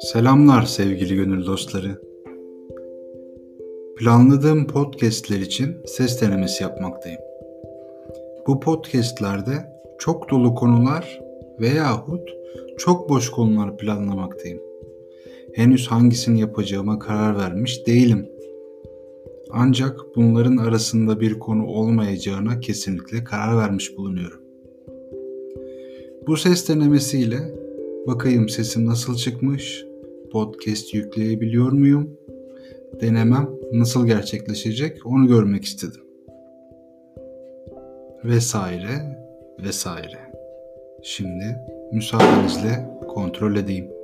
Selamlar sevgili gönül dostları. Planladığım podcastler için ses denemesi yapmaktayım. Bu podcastlerde çok dolu konular veyahut çok boş konular planlamaktayım. Henüz hangisini yapacağıma karar vermiş değilim. Ancak bunların arasında bir konu olmayacağına kesinlikle karar vermiş bulunuyorum. Bu ses denemesiyle bakayım sesim nasıl çıkmış, podcast yükleyebiliyor muyum, denemem nasıl gerçekleşecek onu görmek istedim. Vesaire vesaire. Şimdi müsaadenizle kontrol edeyim.